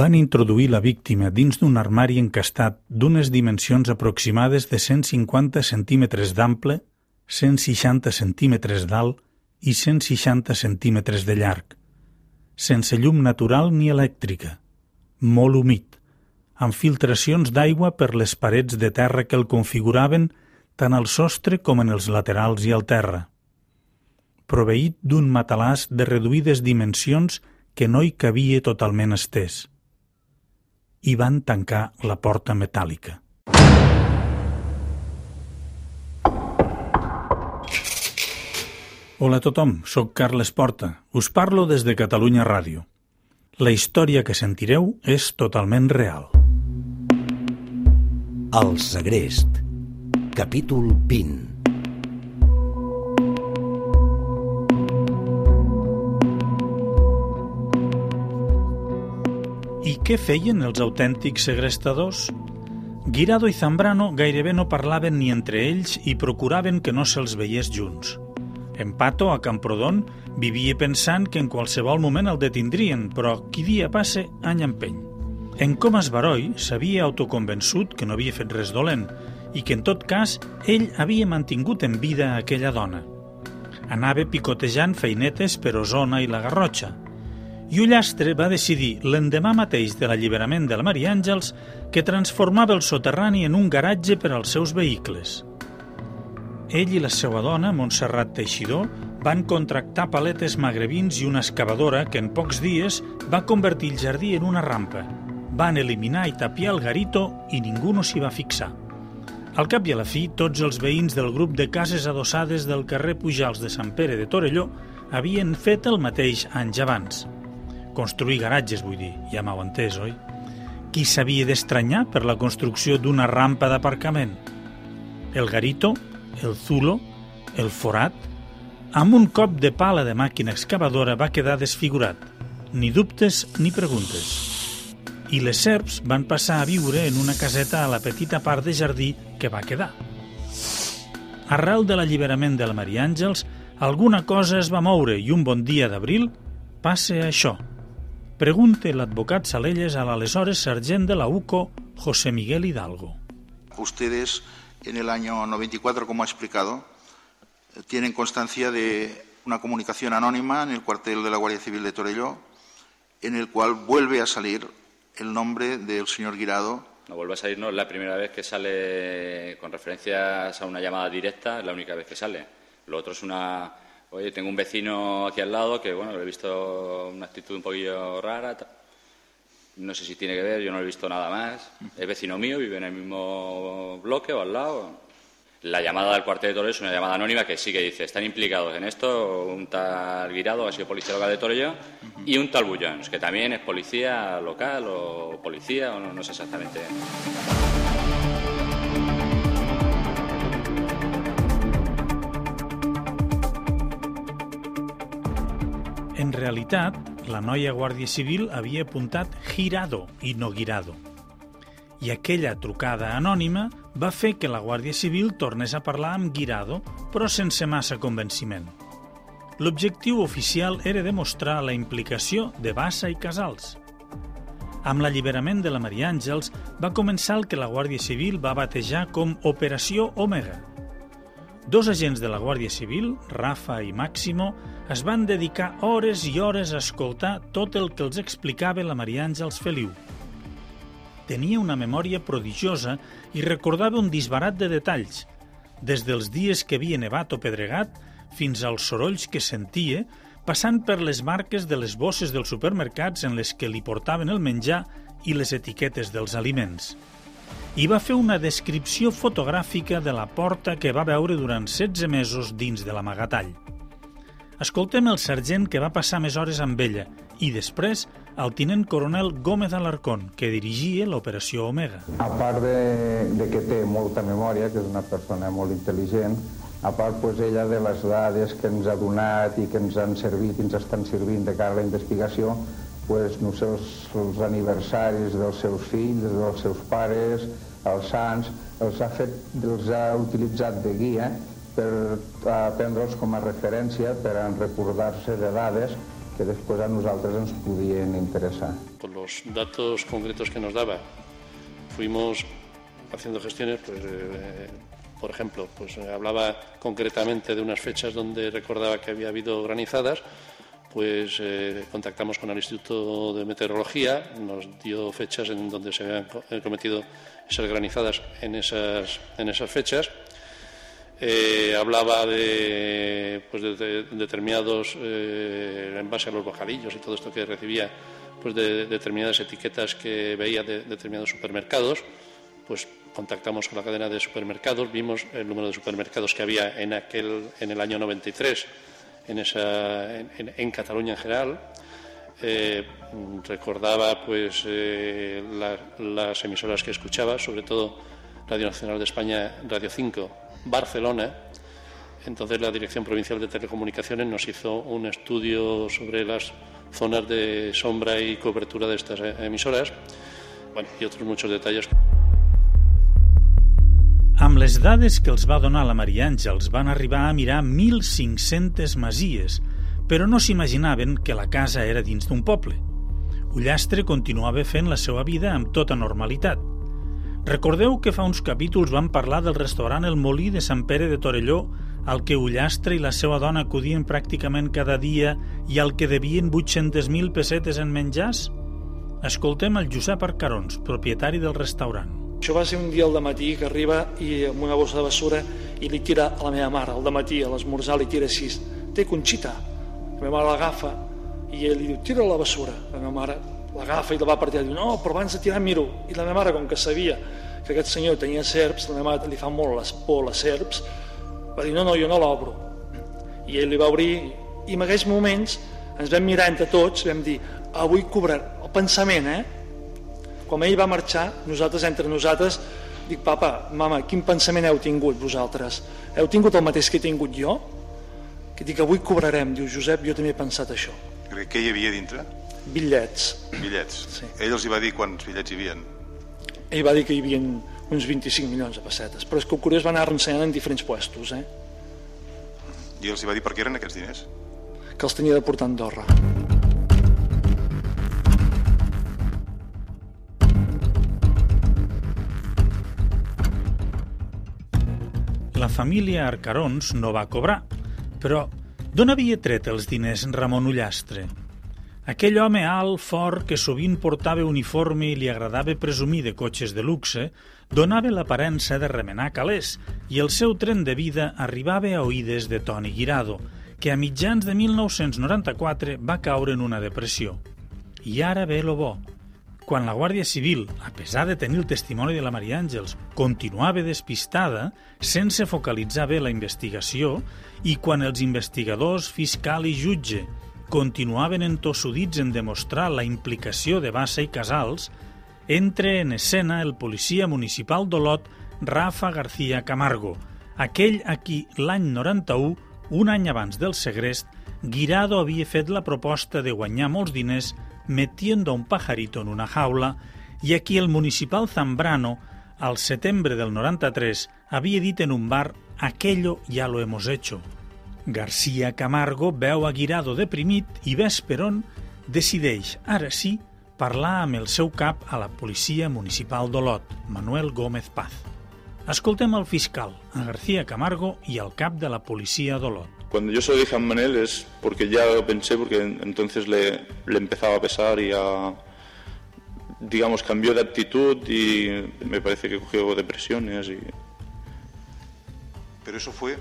van introduir la víctima dins d'un armari encastat d'unes dimensions aproximades de 150 centímetres d'ample, 160 centímetres d'alt i 160 centímetres de llarg, sense llum natural ni elèctrica, molt humit, amb filtracions d'aigua per les parets de terra que el configuraven tant al sostre com en els laterals i al terra. Proveït d'un matalàs de reduïdes dimensions que no hi cabia totalment estès. I van tancar la porta metàl·lica. Hola a tothom, sóc Carles Porta. Us parlo des de Catalunya Ràdio. La història que sentireu és totalment real. El segrest. Capítol 20. Què feien els autèntics segrestadors? Guirado i Zambrano gairebé no parlaven ni entre ells i procuraven que no se'ls veiés junts. En Pato, a Camprodon, vivia pensant que en qualsevol moment el detindrien, però qui dia passe, any empeny. En Comas Baroi s'havia autoconvençut que no havia fet res dolent i que, en tot cas, ell havia mantingut en vida aquella dona. Anava picotejant feinetes per Osona i la Garrotxa, i Ullastre va decidir l'endemà mateix de l'alliberament de la Maria Àngels que transformava el soterrani en un garatge per als seus vehicles. Ell i la seva dona, Montserrat Teixidor, van contractar paletes magrebins i una excavadora que en pocs dies va convertir el jardí en una rampa. Van eliminar i tapiar el garito i ningú no s'hi va fixar. Al cap i a la fi, tots els veïns del grup de cases adossades del carrer Pujals de Sant Pere de Torelló havien fet el mateix anys abans – Construir garatges, vull dir, ja m'heu entès, oi? Qui s'havia d'estranyar per la construcció d'una rampa d'aparcament? El garito, el zulo, el forat... Amb un cop de pala de màquina excavadora va quedar desfigurat. Ni dubtes ni preguntes. I les serps van passar a viure en una caseta a la petita part de jardí que va quedar. Arrel de l'alliberament de la Maria Àngels, alguna cosa es va moure i un bon dia d'abril passe això – Pregunte l'advocat Salelles a l'aleshores sergent de la UCO, José Miguel Hidalgo. Ustedes, en el año 94, como ha explicado, tienen constancia de una comunicación anónima en el cuartel de la Guardia Civil de Torelló, en el cual vuelve a salir el nombre del señor Guirado. No vuelve a salir, no, es la primera vez que sale con referencias a una llamada directa, es la única vez que sale. Lo otro es una, Oye, tengo un vecino aquí al lado que, bueno, le he visto una actitud un poquillo rara. No sé si tiene que ver, yo no he visto nada más. Es vecino mío, vive en el mismo bloque o al lado. La llamada del cuartel de Torello es una llamada anónima que sí que dice, están implicados en esto un tal Guirado, que ha sido policía local de Torello, y un tal Bullons, que también es policía local o policía, o no sé exactamente. Realitat, la noia Guàrdia Civil havia apuntat Girado i no Guirado. I aquella trucada anònima va fer que la Guàrdia Civil tornés a parlar amb Guirado, però sense massa convenciment. L'objectiu oficial era demostrar la implicació de Bassa i Casals. Amb l'alliberament de la Maria Àngels va començar el que la Guàrdia Civil va batejar com Operació Omega – Dos agents de la Guàrdia Civil, Rafa i Máximo, es van dedicar hores i hores a escoltar tot el que els explicava la Maria Àngels Feliu. Tenia una memòria prodigiosa i recordava un disbarat de detalls, des dels dies que havia nevat o pedregat fins als sorolls que sentia, passant per les marques de les bosses dels supermercats en les que li portaven el menjar i les etiquetes dels aliments i va fer una descripció fotogràfica de la porta que va veure durant 16 mesos dins de l'amagatall. Escoltem el sergent que va passar més hores amb ella i després el tinent coronel Gómez Alarcón, que dirigia l'operació Omega. A part de, de que té molta memòria, que és una persona molt intel·ligent, a part pues, ella de les dades que ens ha donat i que ens han servit i ens estan servint de cara a la investigació, pues, no sé, els, els aniversaris dels seus fills, dels seus pares, els sants, els ha, fet, els ha utilitzat de guia per aprendre'ls com a referència, per recordar-se de dades que después a nosaltres ens podien interessar. Con los datos concretos que nos daba, fuimos haciendo gestiones, pues, eh, por ejemplo, pues hablaba concretamente de unas fechas donde recordaba que había habido granizadas, pues eh, contactamos con el Instituto de Meteorología, nos dio fechas en donde se habían eh, cometido esas granizadas en esas, en esas fechas. Eh, hablaba de, pues de, de determinados, eh, en base a los bocadillos y todo esto que recibía, pues de determinadas etiquetas que veía de determinados supermercados, pues contactamos con la cadena de supermercados, vimos el número de supermercados que había en, aquel, en el año 93 en, esa, en, en Cataluña en general. Eh, recordaba pues eh, la, las emisoras que escuchaba, sobre todo Radio Nacional de España, Radio 5, Barcelona. Entonces la Dirección Provincial de Telecomunicaciones nos hizo un estudio sobre las zonas de sombra y cobertura de estas emisoras, bueno, y otros muchos detalles. Les dades que els va donar la Maria Àngels van arribar a mirar 1.500 masies, però no s'imaginaven que la casa era dins d'un poble. Ullastre continuava fent la seva vida amb tota normalitat. Recordeu que fa uns capítols vam parlar del restaurant El Molí de Sant Pere de Torelló, al que Ullastre i la seva dona acudien pràcticament cada dia i al que devien 800.000 pessetes en menjars? Escoltem el Josep Arcarons, propietari del restaurant. Això va ser un dia al matí que arriba i amb una bossa de bessura i li tira a la meva mare, al matí a l'esmorzar li tira així, té conxita. La meva mare l'agafa i ell li diu, tira la bessura. La meva mare l'agafa i la va partir i diu, no, però abans de tirar miro. I la meva mare, com que sabia que aquest senyor tenia serps, la meva mare li fa molt les por les serps, va dir, no, no, jo no l'obro. I ell li va obrir i en aquells moments ens vam mirar entre tots, vam dir, avui cobrar el pensament, eh? Quan ell va marxar, nosaltres, entre nosaltres, dic, papa, mama, quin pensament heu tingut vosaltres? Heu tingut el mateix que he tingut jo? Que dic, avui cobrarem. Diu, Josep, jo també he pensat això. Què hi havia dintre? Bitllets. Bitllets. Sí. Ell els hi va dir quants bitllets hi havia? Ell va dir que hi havia uns 25 milions de pessetes, però és que el curiós va anar ensenyant en diferents puestos, eh? I els hi va dir per què eren aquests diners? Que els tenia de portar a Andorra. La família Arcarons no va cobrar, però d'on havia tret els diners Ramon Ullastre? Aquell home alt, fort, que sovint portava uniforme i li agradava presumir de cotxes de luxe, donava l'aparença de remenar calés i el seu tren de vida arribava a oïdes de Toni Guirado, que a mitjans de 1994 va caure en una depressió. I ara ve lo bo. Quan la Guàrdia Civil, a pesar de tenir el testimoni de la Maria Àngels, continuava despistada, sense focalitzar bé la investigació, i quan els investigadors, fiscal i jutge continuaven entossudits en demostrar la implicació de Bassa i Casals, entra en escena el policia municipal d'Olot, Rafa García Camargo, aquell a qui l'any 91, un any abans del segrest, Guirado havia fet la proposta de guanyar molts diners metiendo a un pajarito en una jaula i aquí el municipal Zambrano, al setembre del 93, havia dit en un bar «Aquello ya lo hemos hecho». García Camargo veu a Guirado deprimit i Vesperon decideix, ara sí, parlar amb el seu cap a la policia municipal d'Olot, Manuel Gómez Paz. Escoltem el fiscal, a García Camargo i el cap de la policia d'Olot. Cuando yo se lo dije a Manel es porque ya lo pensé, porque entonces le, le empezaba a pesar y a, digamos, cambió de actitud y me parece que cogió depresiones y... Pero eso fue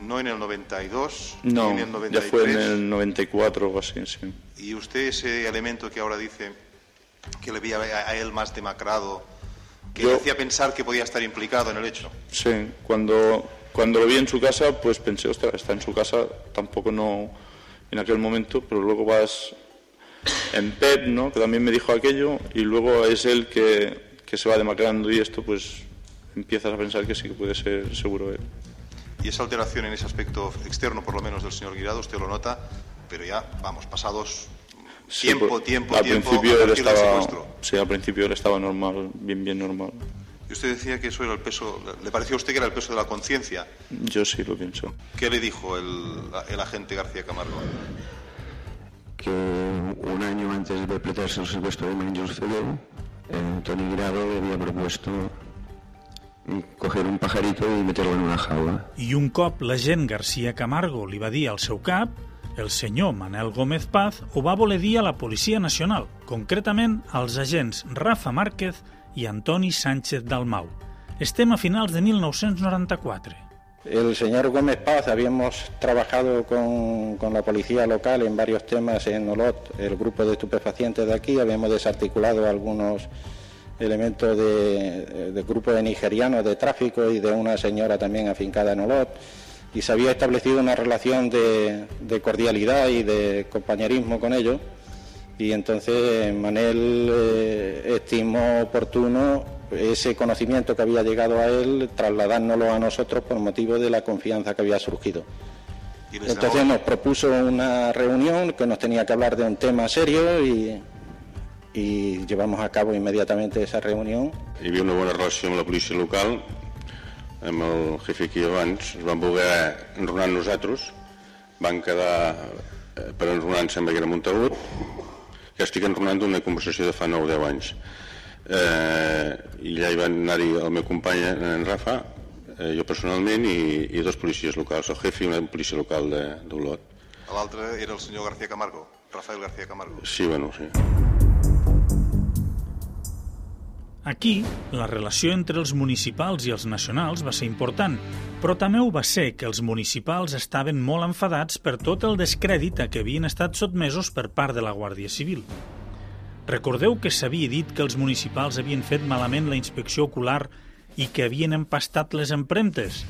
no en el 92, No, ni en el 93. ya fue en el 94 o así, sí. Y usted ese elemento que ahora dice que le veía a a él más demacrado, que Yo- le hacía pensar que podía estar implicado en el hecho. Sí, cuando, cuando lo vi en su casa, pues pensé, ostras, está en su casa, tampoco no en aquel momento, pero luego vas en PEP, ¿no? Que también me dijo aquello, y luego es él que, que se va demacrando y esto, pues empiezas a pensar que sí que puede ser seguro él. Y esa alteración en ese aspecto externo, por lo menos, del señor Guirado, usted lo nota, pero ya, vamos, pasados tiempo, por- tiempo, al tiempo, principio él estaba, sí, al principio él estaba normal, bien, bien normal. Y usted decía que eso era el peso, ¿le pareció a usted que era el peso de la conciencia? Yo sí lo pienso. ¿Qué le dijo el, el agente García Camargo? que un año antes de perpetrarse el secuestro de María Feliu, eh, Tony Grado le había propuesto coger un pajarito i meterlo en una jaula. I un cop l'agent García Camargo li va dir al seu cap, el senyor Manel Gómez Paz ho va voler dir a la Policia Nacional, concretament als agents Rafa Márquez i Antoni Sánchez Dalmau. Estem a finals de 1994. El señor Gómez Paz, habíamos trabajado con, con, la policía local en varios temas en Olot, el grupo de estupefacientes de aquí, habíamos desarticulado algunos elementos de, de grupo de nigerianos de tráfico y de una señora también afincada en Olot y se había establecido una relación de, de cordialidad y de compañerismo con ellos y entonces Manel eh, estimó oportuno ese conocimiento que había llegado a él trasladárnoslo a nosotros por motivo de la confianza que había surgido. Entonces nos propuso una reunión que nos tenía que hablar de un tema serio y, llevamos a cabo inmediatamente esa reunió. Hi havia una bona relació amb la policia local, amb el jefe aquí abans, es van voler enronar nosaltres, van quedar eh, per enronar, em sembla que era Montagut, que estic enronant d'una conversació de fa 9 o 10 anys. Eh, I allà hi van anar-hi el meu company, en Rafa, eh, jo personalment, i, i dos policies locals, el jefe i una policia local d'Olot. L'altre era el senyor García Camargo, Rafael García Camargo. Sí, bueno, sí. Aquí, la relació entre els municipals i els nacionals va ser important, però també ho va ser que els municipals estaven molt enfadats per tot el descrèdit a què havien estat sotmesos per part de la Guàrdia Civil. Recordeu que s'havia dit que els municipals havien fet malament la inspecció ocular i que havien empastat les empremtes?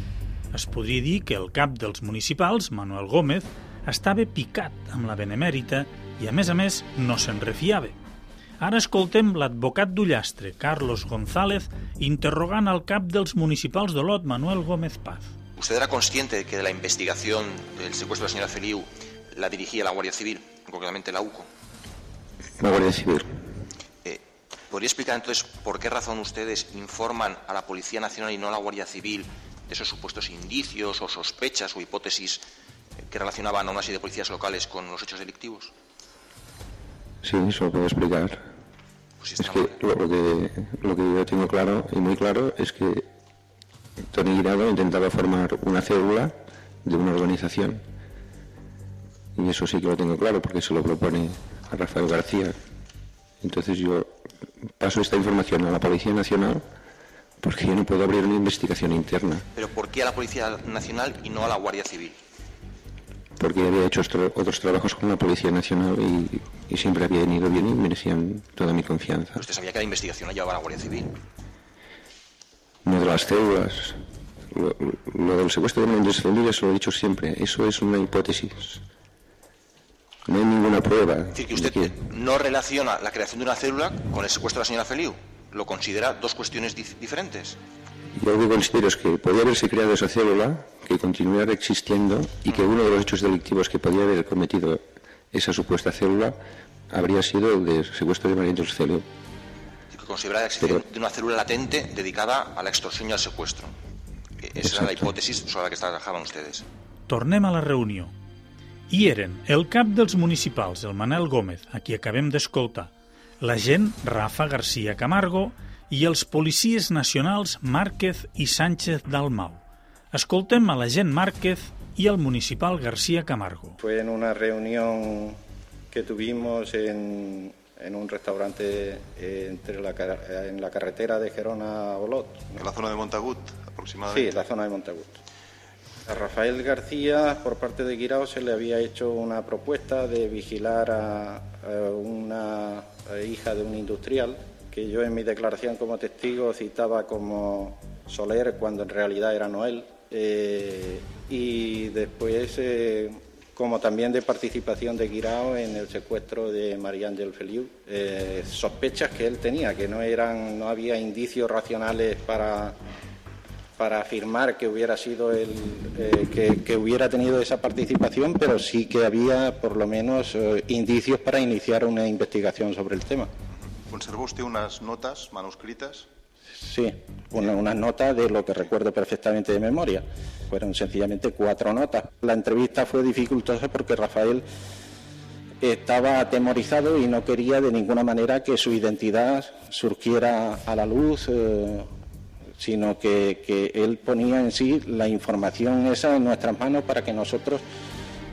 Es podria dir que el cap dels municipals, Manuel Gómez, estava picat amb la benemèrita i, a més a més, no se'n refiava. Ara escoltem l'advocat d'Ullastre, Carlos González, interrogant al cap dels municipals d'Olot, Manuel Gómez Paz. ¿Usted era consciente de que la investigación del secuestro de la señora Feliu la dirigía la Guardia Civil, concretamente la UCO? La Guardia Civil. Eh, ¿Podría explicar entonces por qué razón ustedes informan a la Policía Nacional y no a la Guardia Civil de esos supuestos indicios o sospechas o hipótesis que relacionaban a una serie de policías locales con los hechos delictivos? Sí, eso lo puedo explicar. Pues es que lo, lo que lo que yo tengo claro y muy claro es que Tony Guirado intentaba formar una célula de una organización. Y eso sí que lo tengo claro porque se lo propone a Rafael García. Entonces yo paso esta información a la Policía Nacional porque yo no puedo abrir una investigación interna. ¿Pero por qué a la Policía Nacional y no a la Guardia Civil? Porque había hecho otros trabajos con la Policía Nacional y, y, siempre habían ido bien y merecían toda mi confianza. ¿Usted sabía que la investigación la llevaba la Guardia Civil? No de las células. Lo, lo del secuestro de Familia se lo he dicho siempre. Eso es una hipótesis. No hay ninguna prueba. Es decir, que usted no relaciona la creación de una célula con el secuestro de la señora Feliu. Lo considera dos cuestiones dif diferentes. Yo lo que considero es que podía haberse creado esa célula, que continuara existiendo y que uno de los hechos delictivos que podía haber cometido esa supuesta célula habría sido el de secuestro de María del Celio. Que considera la existencia Pero... de una célula latente dedicada a la extorsión y al secuestro. Esa Exacto. era la hipòtesi sobre la que trabajaven ustedes. Tornem a la reunió. Hi eren el cap dels municipals, el Manel Gómez, a qui acabem d'escoltar, l'agent Rafa García Camargo i els policies nacionals Márquez i Sánchez Dalmau. Escoltem a l'agent Márquez y al municipal García Camargo. Fue en una reunión que tuvimos en, en un restaurante entre la, en la carretera de Gerona a Olot. ¿En la zona de Montagut aproximadamente? Sí, en la zona de Montagut. A Rafael García, por parte de Guirao, se le había hecho una propuesta de vigilar a, a una hija de un industrial que yo en mi declaración como testigo citaba como Soler cuando en realidad era Noel. Eh, y después, eh, como también de participación de Guirao en el secuestro de María Ángel Feliu, eh, sospechas que él tenía, que no, eran, no había indicios racionales para, para afirmar que hubiera sido el, eh, que, hubiera tenido esa participación, pero sí que había por lo menos indicios para iniciar una investigación sobre el tema. ¿Conservó usted unas notas manuscritas? Sí, una, una, nota de lo que recuerdo perfectamente de memoria. Fueron sencillamente cuatro notas. La entrevista fue dificultosa porque Rafael estaba atemorizado y no quería de ninguna manera que su identidad surgiera a la luz, eh, sino que, que, él ponía en sí la información esa en nuestras manos para que nosotros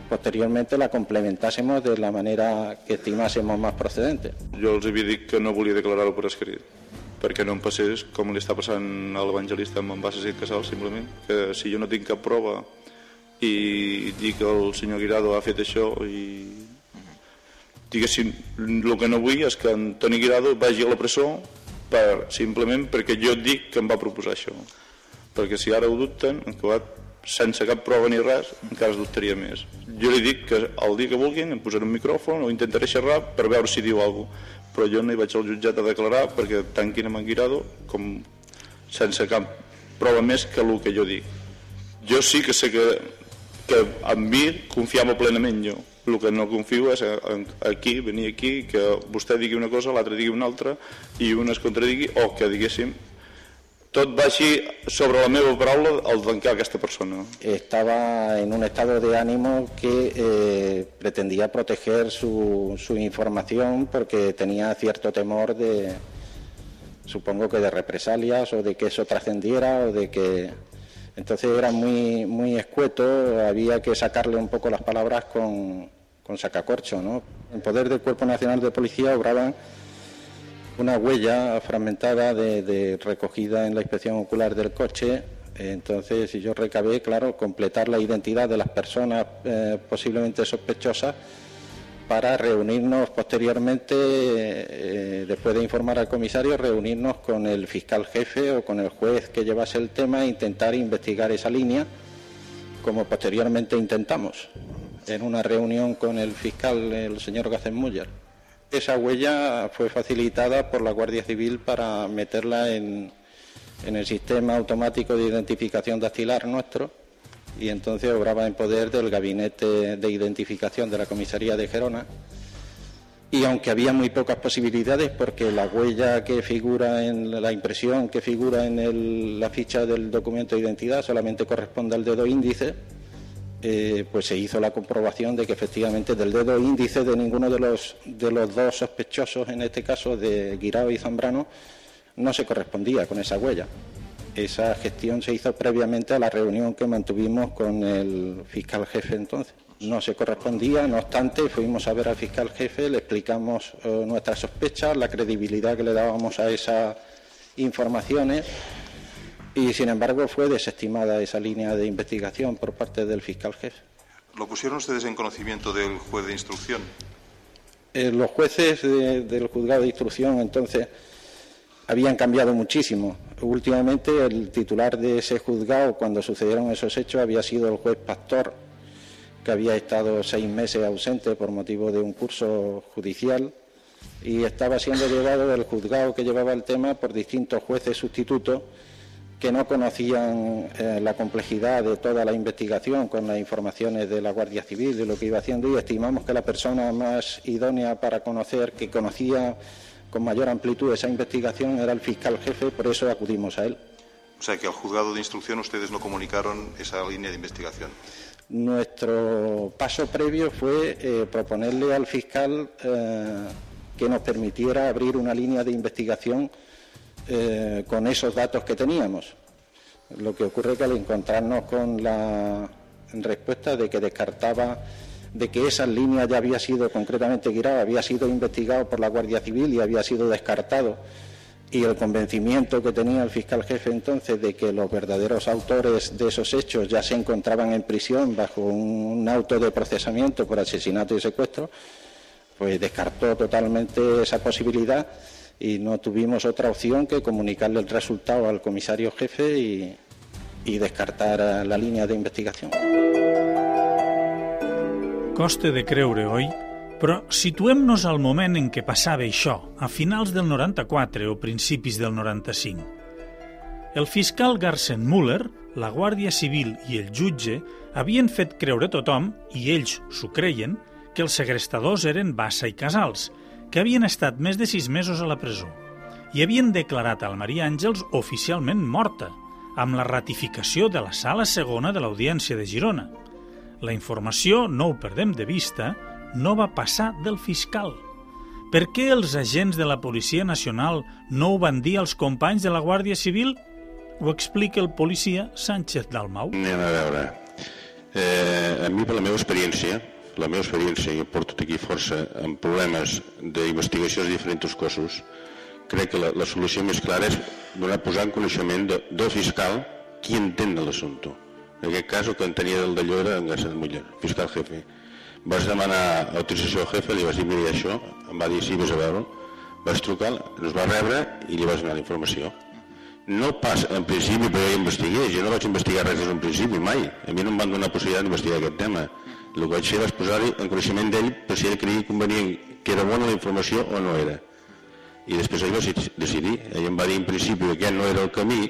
posteriormente la complementásemos de la manera que estimásemos más procedente. Jo els havia dit que no volia declarar-ho per escrit, perquè no em passés com li està passant a l'evangelista amb en Bassas i Casal, simplement, que si jo no tinc cap prova i dic que el senyor Guirado ha fet això i diguéssim, el que no vull és que en Toni Guirado vagi a la presó per, simplement perquè jo dic que em va proposar això perquè si ara ho dubten en acabat sense cap prova ni res encara es dubtaria més. Jo li dic que el dia que vulguin em posaré un micròfon o intentaré xerrar per veure si diu alguna cosa però jo no hi vaig al jutjat a declarar perquè tanquin amb en Guirado com sense cap prova més que el que jo dic. Jo sí que sé que, que en mi confiava plenament jo. El que no confio és aquí, venir aquí, que vostè digui una cosa, l'altre digui una altra, i un es contradigui, o que diguéssim tot va així sobre la meva paraula al tancar aquesta persona. Estaba en un estado de ánimo que eh, pretendía proteger su, su información porque tenía cierto temor de, supongo que de represalias o de que eso trascendiera o de que entonces era muy, muy escueto, había que sacarle un poco las palabras con, con sacacorcho. ¿no? En poder del Cuerpo Nacional de Policía obraban una huella fragmentada de, recogida en la inspección ocular del coche. Entonces, si yo recabé, claro, completar la identidad de las personas eh, posiblemente sospechosas para reunirnos posteriormente, eh, después de informar al comisario, reunirnos con el fiscal jefe o con el juez que llevase el tema e intentar investigar esa línea, como posteriormente intentamos en una reunión con el fiscal, el señor Gazenmuller. Esa huella fue facilitada por la Guardia Civil para meterla en, el sistema automático de identificación dactilar nuestro y entonces obraba en poder del gabinete de identificación de la comisaría de Gerona. Y aunque había muy pocas posibilidades, porque la huella que figura en la impresión que figura en la ficha del documento de identidad solamente corresponde al dedo índice, eh, pues se hizo la comprobación de que efectivamente del dedo índice de ninguno de los, de los dos sospechosos, en este caso de Guirao y Zambrano, no se correspondía con esa huella. Esa gestión se hizo previamente a la reunión que mantuvimos con el fiscal jefe entonces. No se correspondía, no obstante, fuimos a ver al fiscal jefe, le explicamos eh, nuestras sospechas, la credibilidad que le dábamos a esas informaciones y, sin embargo, fue desestimada esa línea de investigación por parte del fiscal jefe. ¿Lo pusieron ustedes en conocimiento del juez de instrucción? Eh, los jueces de, del juzgado de instrucción entonces habían cambiado muchísimo. Últimamente el titular de ese juzgado, cuando sucedieron esos hechos, había sido el juez Pastor, que había estado seis meses ausente por motivo de un curso judicial y estaba siendo llevado del juzgado que llevaba el tema por distintos jueces sustitutos que no conocían eh, la complejidad de toda la investigación con las informaciones de la Guardia Civil, de lo que iba haciendo, y estimamos que la persona más idónea para conocer, que conocía con mayor amplitud esa investigación, era el fiscal jefe, por eso acudimos a él. O sea que al juzgado de instrucción ustedes no comunicaron esa línea de investigación. Nuestro paso previo fue eh, proponerle al fiscal eh, que nos permitiera abrir una línea de investigación eh, con esos datos que teníamos. Lo que ocurre que al encontrarnos con la respuesta de que descartaba de que esa línea ya había sido concretamente guiada, había sido investigado por la Guardia Civil y había sido descartado, y el convencimiento que tenía el fiscal jefe entonces de que los verdaderos autores de esos hechos ya se encontraban en prisión bajo un auto de procesamiento por asesinato y secuestro, pues descartó totalmente esa posibilidad y no tuvimos otra opción que comunicarle el resultado al comisario jefe y, y descartar la línea de investigación. Costa de creure, oi? Però situem-nos al moment en què passava això, a finals del 94 o principis del 95. El fiscal Garsen Müller, la Guàrdia Civil i el jutge havien fet creure tothom, i ells s'ho creien, que els segrestadors eren Bassa i Casals, que havien estat més de sis mesos a la presó i havien declarat al Maria Àngels oficialment morta, amb la ratificació de la sala segona de l'Audiència de Girona. La informació, no ho perdem de vista, no va passar del fiscal. Per què els agents de la Policia Nacional no ho van dir als companys de la Guàrdia Civil? Ho explica el policia Sánchez Dalmau. Anem a veure. Eh, a mi, per la meva experiència, la meva experiència, i porto aquí força amb problemes d'investigació de diferents cossos, crec que la, la solució més clara és donar posar en coneixement de, del fiscal qui entén de l'assumpte. En aquest cas, el que en tenia del d'allò era en García Muller, fiscal jefe. Vas demanar autorització al jefe, li vas dir, mira això, em va dir, sí, vés a veure vas trucar, ens va rebre i li vas donar la informació. No pas en principi perquè jo investigué, jo no vaig investigar res des d'un principi, mai. A mi no em van donar possibilitat d'investigar aquest tema. El que vaig fer va posar-hi en coneixement d'ell per si ell creia convenient que era bona la informació o no era. I després ell va decidir. Ell em va dir en principi que aquest no era el camí,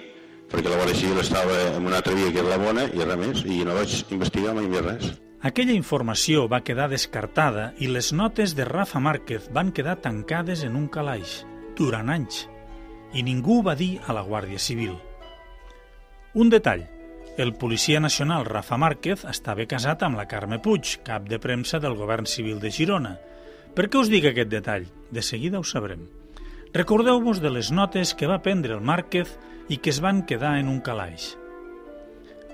perquè la Guàrdia Civil estava en una altra via que era la bona i res més, i no vaig investigar mai més res. Aquella informació va quedar descartada i les notes de Rafa Márquez van quedar tancades en un calaix durant anys i ningú va dir a la Guàrdia Civil. Un detall. El policia nacional Rafa Márquez estava casat amb la Carme Puig, cap de premsa del govern civil de Girona. Per què us dic aquest detall? De seguida ho sabrem. Recordeu-vos de les notes que va prendre el Márquez i que es van quedar en un calaix.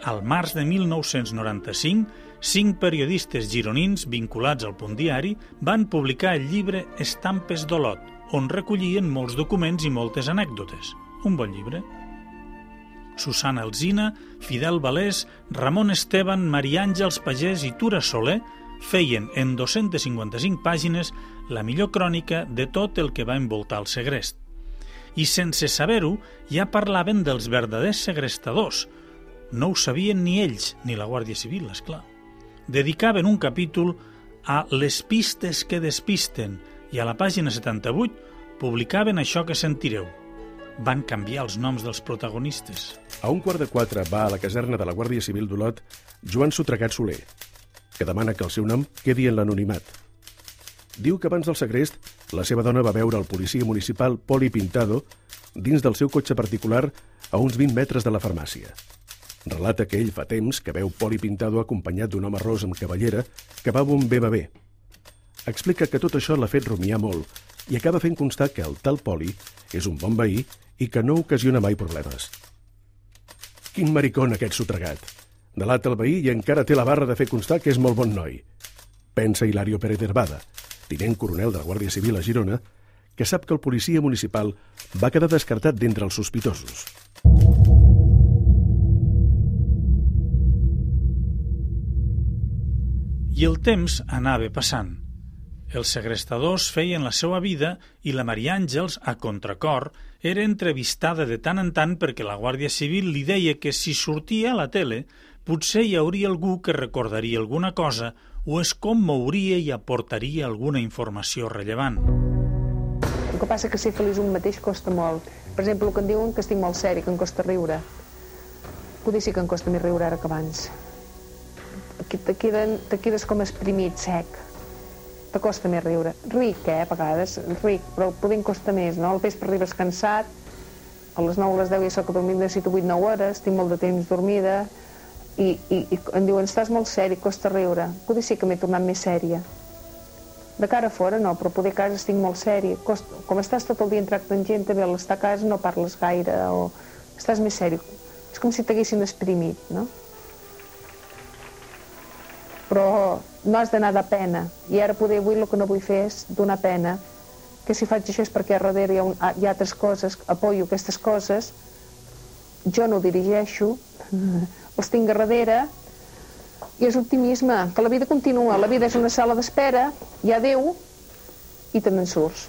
Al març de 1995, cinc periodistes gironins vinculats al Punt Diari van publicar el llibre Estampes d'Olot, on recollien molts documents i moltes anècdotes. Un bon llibre. Susana Alzina, Fidel Valés, Ramon Esteban, Maria Àngels Pagès i Tura Soler feien en 255 pàgines la millor crònica de tot el que va envoltar el segrest i sense saber-ho ja parlaven dels verdaders segrestadors. No ho sabien ni ells, ni la Guàrdia Civil, és clar. Dedicaven un capítol a les pistes que despisten i a la pàgina 78 publicaven això que sentireu. Van canviar els noms dels protagonistes. A un quart de quatre va a la caserna de la Guàrdia Civil d'Olot Joan Sotregat Soler, que demana que el seu nom quedi en l'anonimat. Diu que abans del segrest la seva dona va veure el policia municipal Poli Pintado dins del seu cotxe particular a uns 20 metres de la farmàcia. Relata que ell fa temps que veu Poli Pintado acompanyat d'un home ros amb cavallera que va un BBB. Explica que tot això l'ha fet rumiar molt i acaba fent constar que el tal Poli és un bon veí i que no ocasiona mai problemes. Quin maricón aquest sotregat. Delata el veí i encara té la barra de fer constar que és molt bon noi. Pensa Hilario Pérez Herbada, tinent coronel de la Guàrdia Civil a Girona, que sap que el policia municipal va quedar descartat d'entre els sospitosos. I el temps anava passant. Els segrestadors feien la seva vida i la Maria Àngels, a contracor, era entrevistada de tant en tant perquè la Guàrdia Civil li deia que si sortia a la tele potser hi hauria algú que recordaria alguna cosa o es commouria i aportaria alguna informació rellevant. El que passa que ser feliç un mateix costa molt. Per exemple, el que em diuen que estic molt seri, que em costa riure. Poder sí que em costa més riure ara que abans. Te, queden, te quedes com exprimit, sec. Te costa més riure. Ric, eh, a vegades, ric, però poder em costa més, no? Al vespre arribes cansat, a les 9 a les 10 ja soc dormir, necessito 8-9 hores, tinc molt de temps dormida, i, i, i em diuen, estàs molt seri, costa riure. Poder sí que m'he tornat més sèria. De cara a fora no, però poder a casa estic molt sèria. Costa, com estàs tot el dia tractant gent, també a l'estar a casa no parles gaire o estàs més sèrio. És com si t'haguessin exprimit, no? Però no has d'anar de pena. I ara poder avui el que no vull fer és donar pena. Que si faig això és perquè a darrere hi ha, un, hi ha altres coses, apoyo aquestes coses, jo no ho dirigeixo, els tinc a darrere, i és optimisme, que la vida continua, la vida és una sala d'espera, hi ha Déu, i també en surts.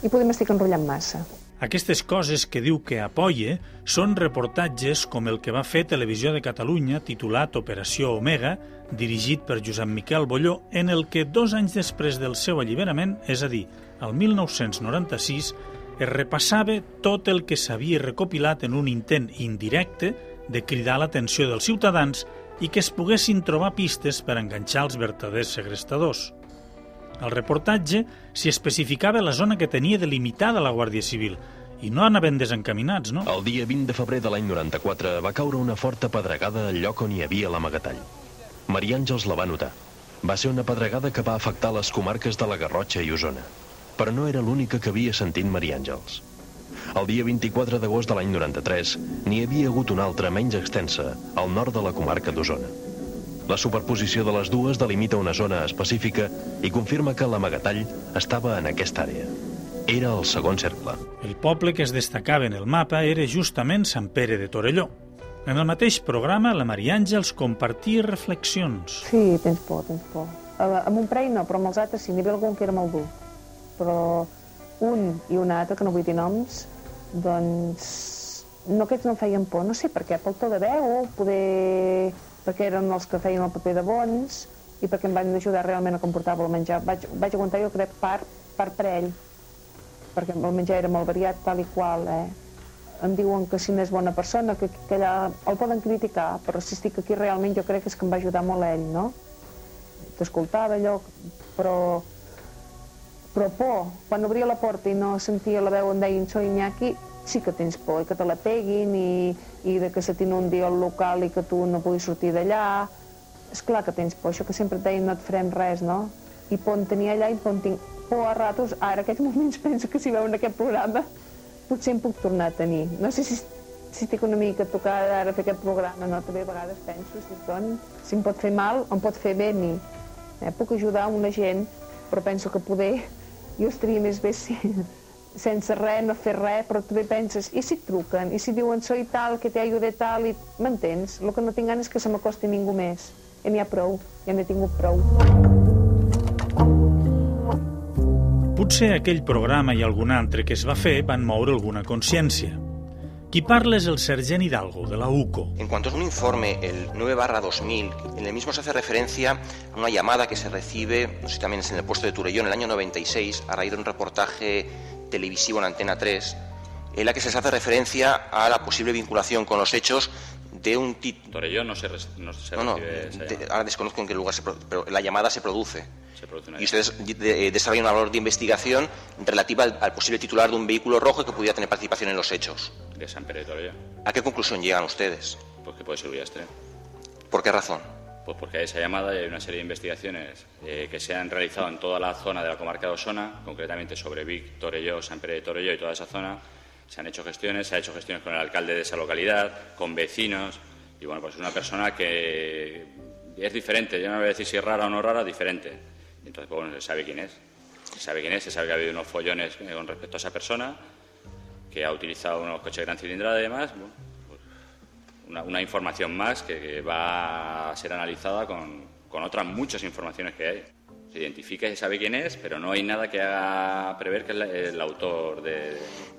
I podem estar enrotllant massa. Aquestes coses que diu que apoye són reportatges com el que va fer Televisió de Catalunya titulat Operació Omega, dirigit per Josep Miquel Bolló, en el que dos anys després del seu alliberament, és a dir, el 1996, es repassava tot el que s'havia recopilat en un intent indirecte de cridar l'atenció dels ciutadans i que es poguessin trobar pistes per enganxar els verdaders segrestadors. Al reportatge s'hi especificava la zona que tenia delimitada la Guàrdia Civil i no anaven desencaminats, no? El dia 20 de febrer de l'any 94 va caure una forta pedregada al lloc on hi havia l'amagatall. Maria Àngels la va notar. Va ser una pedregada que va afectar les comarques de la Garrotxa i Osona. Però no era l'única que havia sentit Maria Àngels. El dia 24 d'agost de l'any 93 n'hi havia hagut una altra menys extensa al nord de la comarca d'Osona. La superposició de les dues delimita una zona específica i confirma que l'amagatall estava en aquesta àrea. Era el segon cercle. El poble que es destacava en el mapa era justament Sant Pere de Torelló. En el mateix programa, la Maria Àngels compartia reflexions. Sí, tens por, tens por. Amb un parell no, però amb els altres sí. N'hi havia algun que era molt dur. Però un i un altre, que no vull dir noms, doncs no aquests no feien por, no sé per què, pel to de veu, poder... perquè eren els que feien el paper de bons i perquè em van ajudar realment a comportar-lo el menjar. Vaig, vaig aguantar, jo crec, part, part per ell, perquè el menjar era molt variat, tal i qual, eh? Em diuen que si no és bona persona, que, que allà el poden criticar, però si estic aquí realment jo crec que és que em va ajudar molt ell, no? T'escoltava allò, però però por, quan obria la porta i no sentia la veu on deien soy Iñaki, sí que tens por, que te la peguin i, i de que se t'inundi el local i que tu no puguis sortir d'allà. És clar que tens por, això que sempre et deien no et farem res, no? I por en tenia allà i por en tinc por a ratos, ara aquests moments penso que si veuen aquest programa potser em puc tornar a tenir. No sé si, si estic una mica tocada ara fer aquest programa, no? També a vegades penso si, son, si em pot fer mal em pot fer bé a mi. Eh? Puc ajudar una gent, però penso que poder jo estaria més bé si, sense res, no fer res, però també penses, i si et truquen, i si diuen soy tal, que te ayude tal, i m'entens? El que no tinc ganes és que se m'acosti ningú més. Ja n'hi ha prou, ja n'he tingut prou. Potser aquell programa i algun altre que es va fer van moure alguna consciència. Qui parla es el sergent Hidalgo, de la UCO. En cuanto a un informe, el 9 barra 2000, en el mismo se hace referencia a una llamada que se recibe, no sé si también es en el puesto de Turellón, en el año 96, a raíz de un reportaje televisivo en Antena 3, en la que se hace referencia a la posible vinculación con los hechos de un título. Torellón no se, no se no, no, de, ahora desconozco en qué lugar se produce, pero la llamada se produce. Se produce y ustedes de, desarrollan una labor de investigación relativa al, al, posible titular de un vehículo rojo que pudiera tener participación en los hechos. De San Pere de Torellón. ¿A qué conclusión llegan ustedes? Pues que puede ser Ullastre. ¿Por qué razón? Pues porque hay esa llamada y hay una serie de investigaciones eh, que se han realizado en toda la zona de la comarca de Osona, concretamente sobre Vic, Torelló, San Pere de Torelló y toda esa zona. Se han hecho gestiones, se ha hecho gestiones con el alcalde de esa localidad, con vecinos, y bueno, pues es una persona que es diferente, yo no voy a decir si es rara o no rara, diferente. Entonces, pues bueno, se sabe quién es. Se sabe quién es, se sabe que ha habido unos follones con respecto a esa persona, que ha utilizado unos coches de gran cilindrada y demás. Una, una, información más que, que, va a ser analizada con, con otras muchas informaciones que hay. Se identifica y se sabe quién es, pero no hay nada que haga prever que es el, el autor de,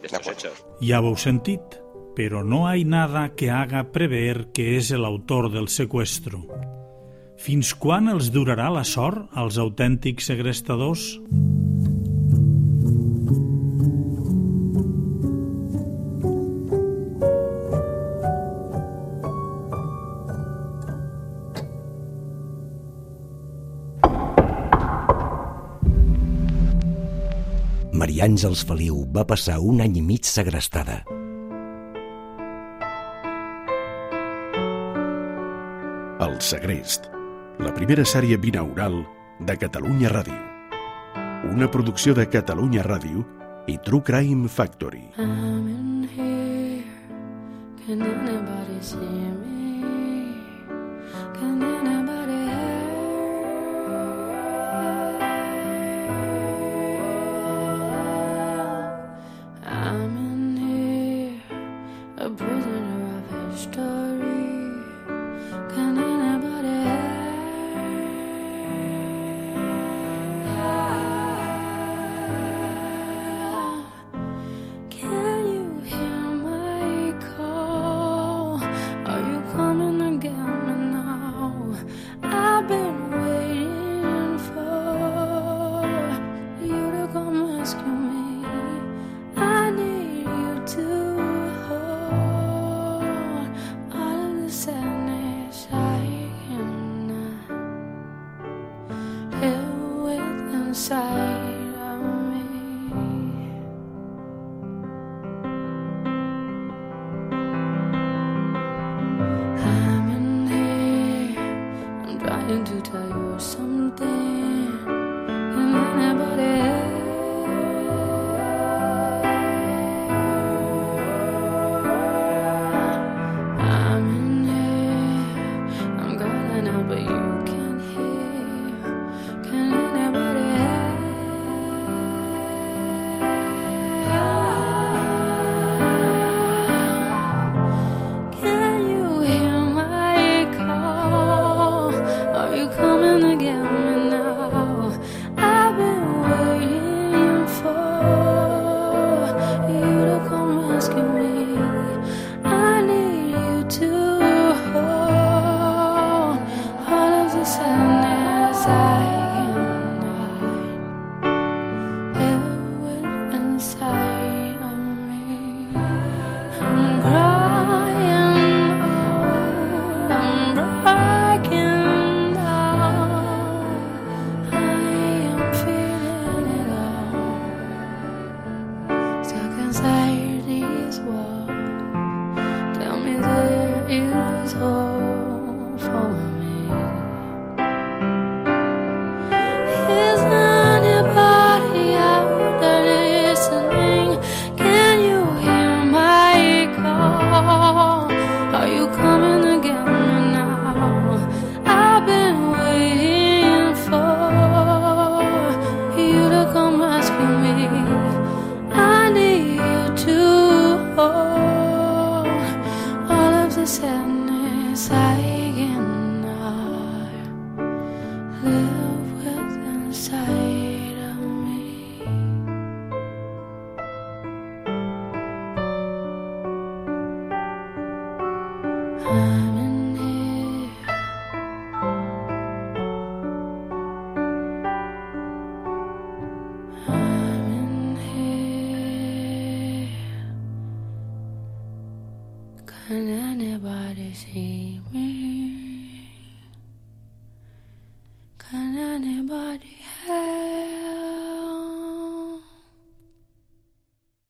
de estos hechos. Ja ho heu sentit, pero no hay nada que haga prever que és el autor del secuestro. Fins quan els durarà la sort als autèntics segrestadors? Àngels Feliu va passar un any i mig segrestada. El Segrest, la primera sèrie binaural de Catalunya Ràdio. Una producció de Catalunya Ràdio i True Crime Factory. I'm in here. Can anybody see me?